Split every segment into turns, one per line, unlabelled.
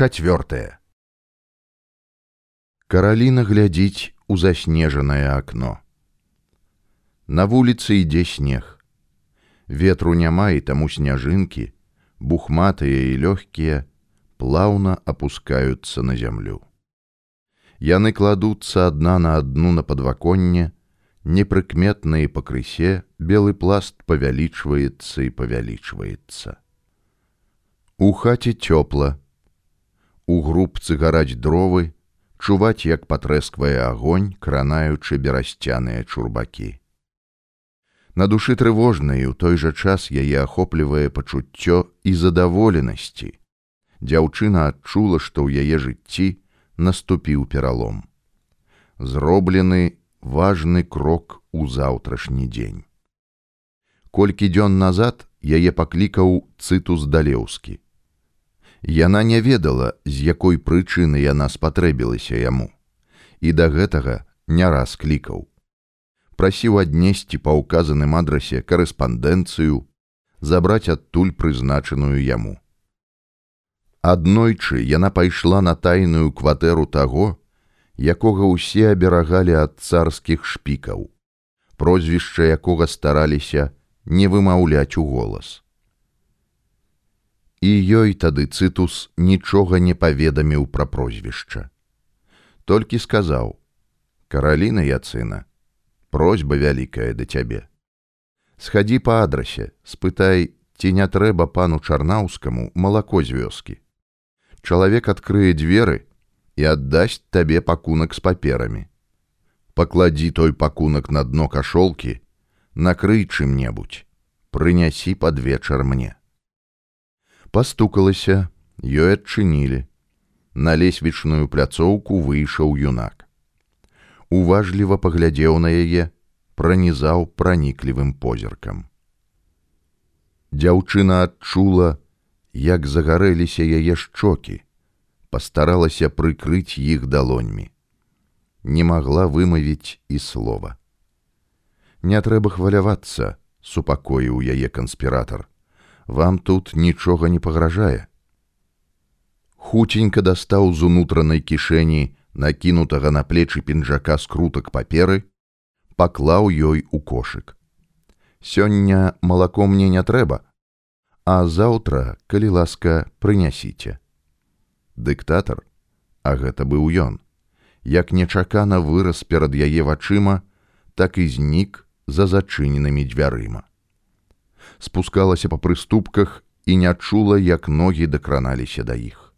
Чацвёртае. Караліна глядзіць у заснежанае акно. На вуліцы ідзе снег. Ветру няма і таму сняжынкі, бухматыя і лёгкія, плаўна апускаюцца на зямлю. Яны кладуцца адна на адну на падваконне, непрыкметна і пакрысе белы пласт павялічваецца і павялічваецца. У хаце цёпла, У грубцы гараць дровы, чуваць, як патрэсквае агонь, кранаючы берасцяныя чурбакі. На душы трывожна і ў той жа час яе ахоплівае пачуццё і задаволенасці. Дзяўчына адчула, што ў яе жыцці наступіў пералом. Зроблены важны крок у заўтрашні дзень. Колькі дзён назад яе паклікаў цытус далеўскі Яна не ведала, з якой прычыны яна спатрэбілася яму. І да гэтага не раз клікаў. Прасіў аднесці па ўказаным адрасе карэспандэнцыю, забраць адтуль прызначаную яму. Аднойчы яна пайшла на тайную кватэру таго, якога ўсе аберагалі ад царскіх шпікаў, прозвішча якога стараліся не вымаўляць у голас і ёй тады цытус нічога не паведаміў пра прозвішча. Толькі сказаў: Караліна Яцына, просьба вялікая да цябе. Схадзі па адрасе, спытай, ці не трэба пану чарнаўскаму малако з вёскі. Чалавек адкрые дзверы і аддасць табе пакунак з паперамі. Пакладзі той пакунак на дно кашолкі, накрый чым-небудзь, прынясі пад вечар мне пастукалася ёй адчынілі. На лесвічную пляцоўку выйшаў юнак. Уважліва паглядзеў на яе пранізаў праніклівым позіркам. Дзяўчына адчула як загарэліся яе шчокі пастаралася прыкрыць іх далоньмі. Не магла вымавіць і слова. Не трэба хвалявацца супакоіў яе канспіратор вам тут нічога не пагражае. Хуценька дастаў з унутранай кішэні, накінутага на плечы пінжака скрутак паперы, паклаў ёй у кошык. Сёння малако мне не трэба, а заўтра, калі ласка, прынясіце. Дыктатар, а гэта быў ён, як нечакана вырас перад яе вачыма, так і знік за зачыненымі дзвярыма спускалася па прыступках і не чула, як ногі дакраналіся да іх.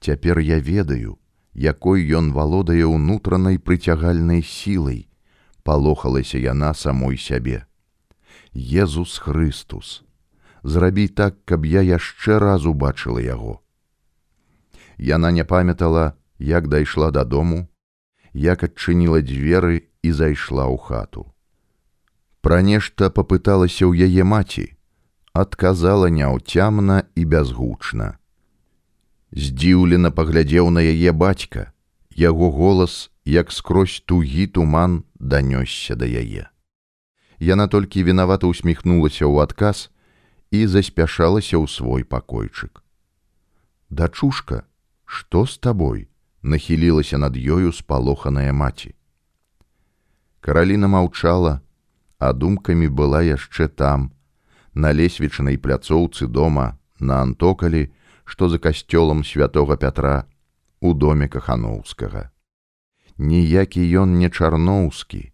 Цяпер я ведаю, якой ён валодае ўнутранай прыцягальнай сілай, палохалася яна самой сябе. Езус Христус, зрабі так, каб я яшчэ раз убачыла яго. Яна не памятала, як дайшла дадому, як адчыніла дзверы і зайшла ў хату. Пра нешта папыталася ў яе маці, адказала няўцямна і бязгучна. Здзіўлена паглядзеў на яе бацька, яго голас, як скрозь тугі туман данёсся да яе. Яна толькі вінавата усміхнулася ў адказ і заспяшалася ў свой пакойчык. Дачушка, што з табой? нахілілася над ёю спалоханая маці. Караліна маўчала, а думкамі была яшчэ там, на лесвічнай пляцоўцы дома на антокалі, што за касцёлам святого Пятра у доме каханоўскага. Ніякі ён не чарноўскі,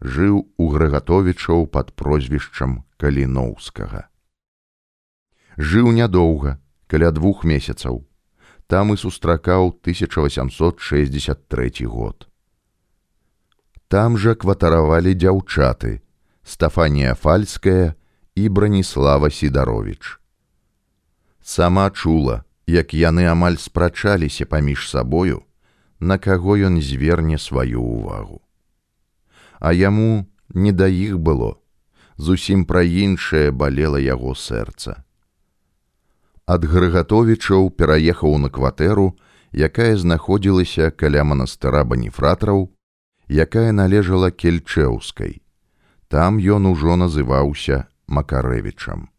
жыў у грэгатовічаў пад прозвішчам каліноўскага. Жыў нядоўга, каля двух месяцаў, там і сустракаў 1863 год. Там жа кватаравалі дзяўчаты, Стафанія Фальская і Браніслава Сідарович. Сама чула, як яны амаль спрачаліся паміж сабою, на каго ён зверне сваю ўвагу. А яму не да іх было, зусім пра іншае балела яго сэрца. Ад Грыгатовічаў пераехаў на кватэру, якая знаходзілася каля манастыра баніфратраў, якая належала кельчэўскай, Там ён ужо называўся Макарэвічам.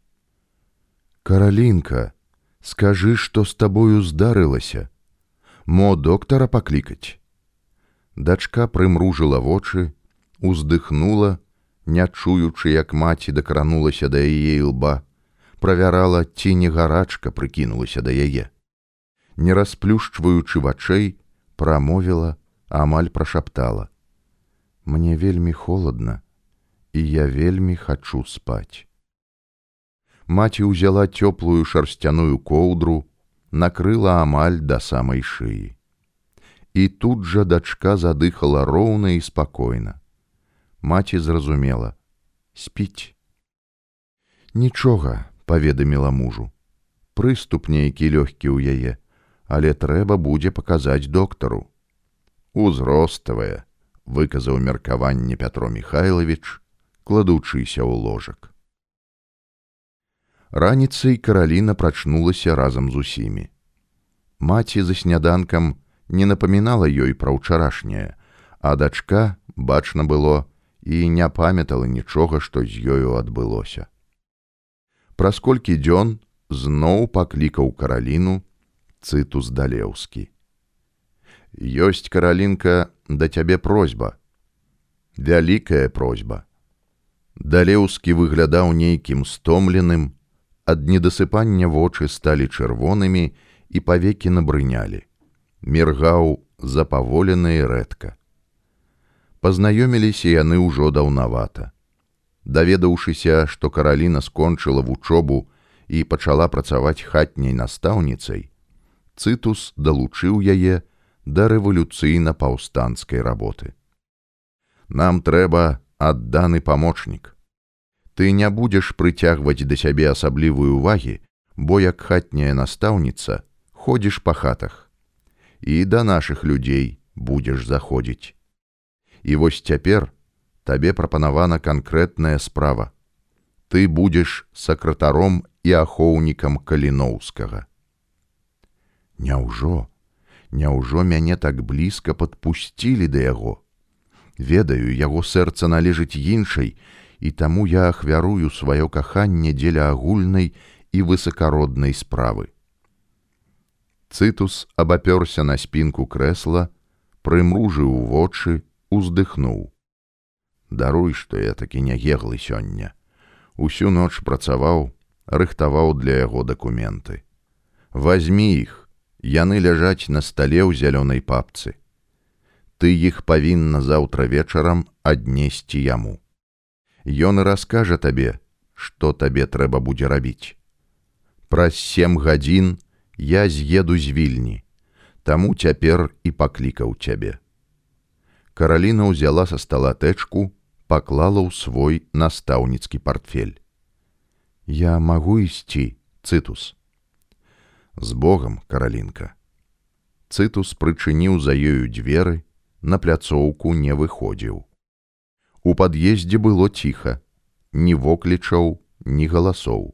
Каралінка, скажы што з табою здарылася. Мо доктара паклікаць? Дачка прымружыла вочы уздыхнула не чуючы як маці дакранулася да яе лба правярала ці не гарачка прыкінулася да яе. Не расплюшчваючы вачэй прамовіла амаль прашаптала. Мне вельмі холодна і я вельмі хачу спаць. Маці ўзяла цёплую шарсцяную коўдру накрыла амаль да самай шыі. І тут жа дачка задыхала роўна і спакойна. Маці зразумела спіць. Нічога паведаміла мужу. Прыступ нейкі лёгкі ў яе але трэба будзе паказаць доктару узроставая выказаў меркаванне пятро михайлович кладучыся ў ложак раніцай караліна прачнулася разам з усімі маці за сняданкам не напамінала ёй пра ўчарашняе а дачка бачна было і не памятала нічога, што з ёю адбылося. Праз колькі дзён зноў паклікаў караліну цытус далеўскі. Ёсць каралінка да цябе просьба. Вялікая просьба. Далеўскі выглядаў нейкім стомленым, ад недасыпання вочы сталі чырвонымі і павекі набрынялі. Міргаў запаволены рэдка пазнаёміліся яны ўжо даўнавата. Даведаўшыся, што караліна скончыла вучобу і пачала працаваць хатняй настаўніцай, цытус далучыў яе да рэвалюцыйна-паўстанцкай работы. Нам трэба адданы памочнік. Ты не будзеш прыцягваць да сябе асаблівую увагі, бо як хатняя настаўніца ходзіш па хатах. І да нашых людзей будзеш заходзіць. І вось цяпер табе прапанавана канкрэтная справа. Ты будзеш сакратаром і ахоўнікам каліноўскага. Няўжо, Няўжо мяне так блізка падпусцілі да яго. Ведаю, яго сэрца належыць іншай, і таму я ахвярую сваё каханне дзеля агульнай і высакароднай справы. Цытус абапёрся на спінку крэсла, прымружыў вочы, уздыхнуў. Даруй, што я такі нягеглы сёння. Усю ноч працаваў, рыхтаваў для яго дакументы. Вазьмі іх, яны ляжаць на стале ў зялёнай папцы. Ты іх павінна заўтра вечарам аднесці яму. Ён і раскажа табе, што табе трэба будзе рабіць. Праз сем гадзін я з'еду з вільні, таму цяпер і паклікаў цябе. Караліна ўзяла са стала тэчку, паклала ў свой настаўніцкі портфель. Я магу ісці, цытус. З Богом, каралінка. Цытус прычыніў за ёю дзверы, на пляцоўку не выходзіў. У пад'ездзе было ціха, ні воклічаў, ні галасоў.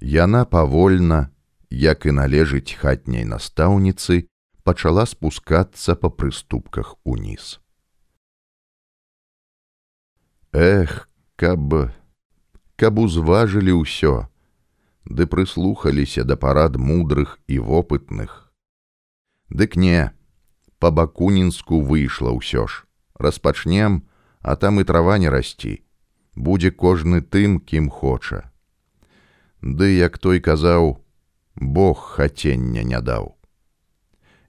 Яна павольна, як і належыць хатняй настаўніцы, пачала спускацца па прыступках уніз. Эх, каб каб узважылі ўсё, ды прыслухаліся да парад мудрых і вопытных. Дык не, па бакунінску выйшла ўсё ж, распачнем, а там і трава не расці, будзе кожны тым, кім хоча. Ды як той казаў, Бог хацення не даў.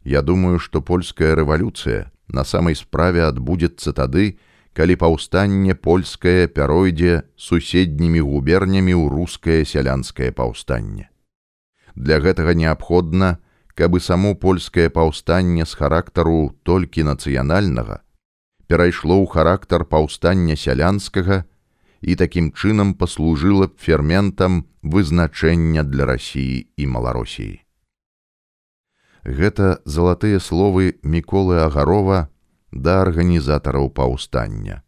Я думаю, што польская рэвалюцыя на самай справе адбудзецца тады, калі паўстанне польскае пяройдзе суседнімі губернямі ў рускае сялянскае паўстанне. Для гэтага неабходна, каб само польскае паўстанне з характару толькі нацыянальнага перайшло ў характар паўстання сялянскага і такім чынам паслужыла б ферментам вызначэння для рассіі і маларосіі. Гэта залатыя словы міколы агарова да арганізатараў паўстання.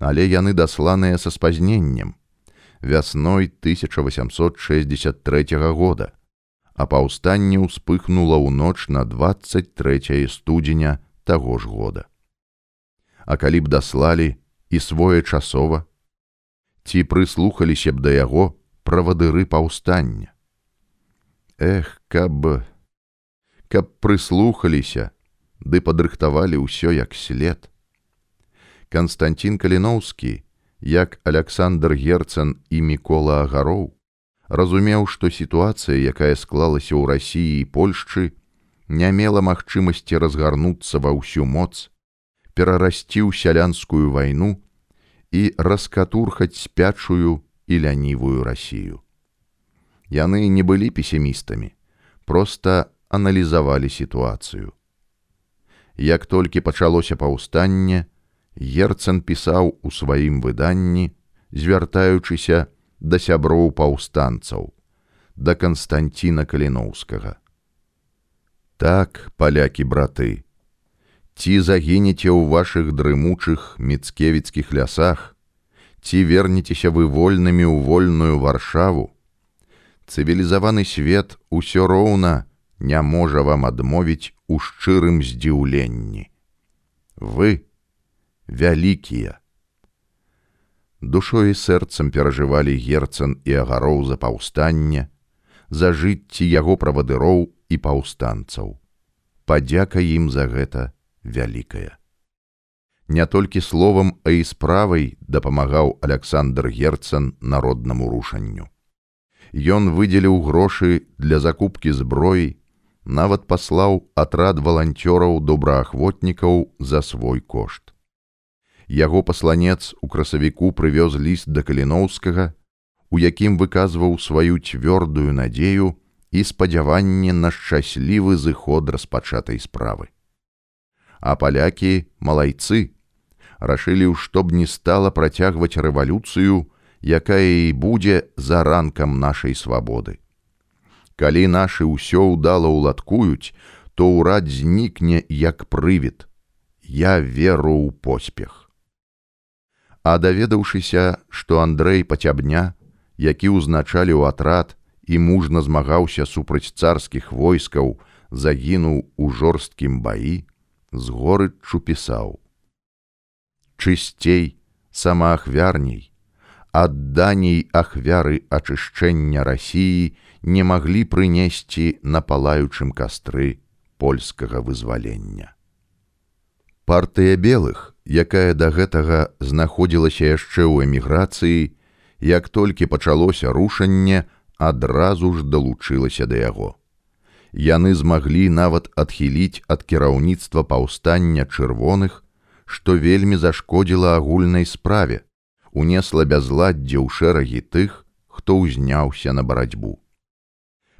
Але яны дасланыя са спазненнем вясной 1863 года, а паўстанне ўспыхнула ў ноч на 23 студзеня таго ж года. А калі б даслалі і своечасова, ці прыслухаліся б да яго правадыры паўстання. Эх, каб каб прыслухаліся, ды падрыхтавалі ўсё як след. Канстантин Каліноўскі, як Александр Герцан і Мікола Агароў, разумеў, што сітуацыя, якая склалася ў рассіі і Польшчы, не мела магчымасці разгарнуцца ва ўсю моц, перарасці ў сялянскую вайну і раскатурхаць спячую і лянівую рассію. Яны не былі песімістамі, просто аналізавалі сітуацыю. Як толькі пачалося паўстанне, Герцан пісаў у сваім выданні, звяртаючыся да сяброў паўстанцаў, да Канстанціна Каліноўскага. Так, палякі браты, ці загінеце ў вашых дрымучых міцкевіцкіх лясах, ці вернецеся вы вольнымі ў вольную варшаву, цывілізаваны свет усё роўна не можа вам адмовіць у шчырым здзіўленні. Вы вялікія. Душой і сэрцам перажывалі герцан і агароў за паўстанне, за жыцці яго правадыроў і паўстанцаў. Падзяка ім за гэта вялікая. Не толькі словам, а і справай дапамагаў Александр Герцан народнаму рушанню. Ён выдзеліў грошы для закупкі зброі, нават паслаў атрад валанцёраў добраахвотнікаў за свой кошт. Яго пасланец у красавіку прывёз ліст да каліноўскага, у якім выказваў сваю цвёрдую надзею і спадзяванне на шчаслівы зыход распачатай справы. А палякі малайцы рашылі, што б не стала працягваць рэвалюцыю, якая і будзе за ранкам нашай свабоды. Калі нашы ўсё ўдала ўладкуюць, то ўрад знікне як прывід. Я веру ў поспех. А даведаўшыся, што Андрэй пацябня, які ўзначаліў атрад і мужна змагаўся супраць царскіх войскаў, загінуў у жорсткім баі, з горыччу пісаў: Чысцей, самаахвярней, адданей ахвяры ачышчэння рассіі не маглі прынесці на палаючым кастры польскага вызвалення. Партыя белых, якая да гэтага знаходзілася яшчэ ў эміграцыі, як толькі пачалося рушанне, адразу ж далучылася да яго. Яны змаглі нават адхіліць ад кіраўніцтва паўстання чырвоных, што вельмі зашкодзіла агульнай справе, унесла бязладдзе ў шэрагі тых, хто ўзняўся на барацьбу.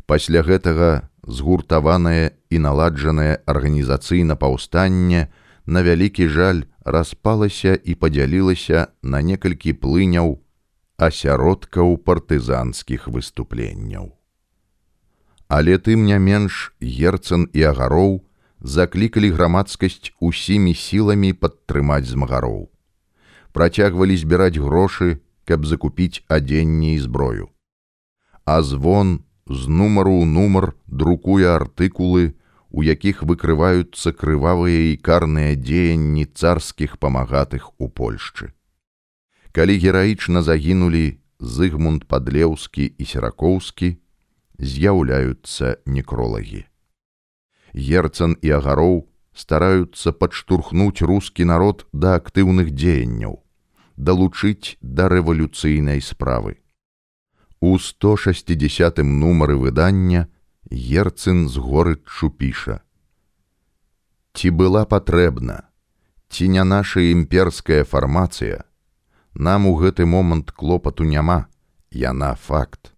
Пасля гэтага згуртаванае і наладжанае арганізацыйна паўстанне на вялікі жаль распалася і падзялілася на некалькі плыняў асяродкаў партызанскіх выступленняў. Але тым не менш герцан і агароў заклікалі грамадскасць усімі сіламі падтрымаць змагароў працягвалі збіраць грошы, каб закупіць адзенне і зброю. А звон з нумару ў нумар друкуе артыкулы, у якіх выкрываюцца крывавыя і карныя дзеянні царскіх памагатых у Польшчы. Калі гераічна загінулі Зыгмунд падлеўскі і серакоўскі, з'яўляюцца некролагі. Герцан і агароў стараюцца падштурхнуць рускі народ да актыўных дзеянняў, далучыць да рэвалюцыйнай справы. У 160 нумары выдання герцын з горыччу піша: Ці была патрэбна, ці не наша імперская фармацыя, нам у гэты момант клопату няма, яна факт.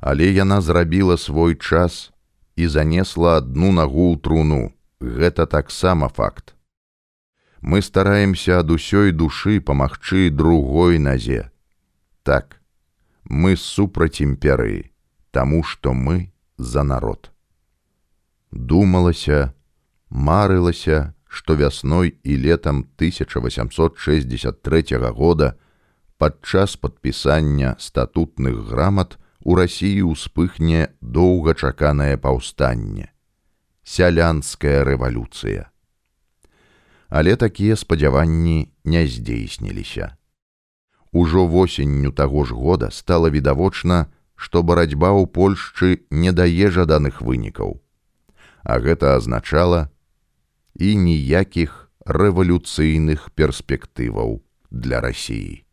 Але яна зрабіла свой час і занесла адну нагу ў труну гэта таксама факт. Мы стараемся ад усёй душы памагчы другой назе. Так, мы супраць імперыі, таму што мы за народ. Думалася, марылася, што вясной і летам 1863 года падчас падпісання статутных грамат у рассіі ўспыхне доўгачаканае паўстанне сялянская рэвалюцыя. Але такія спадзяванні не здзейсніліся. Ужо восенню таго ж года стала відавочна што барацьба ў Польшчы не дае жаданых вынікаў. А гэта азначала і ніякіх рэвалюцыйных перспектываў для рассіі.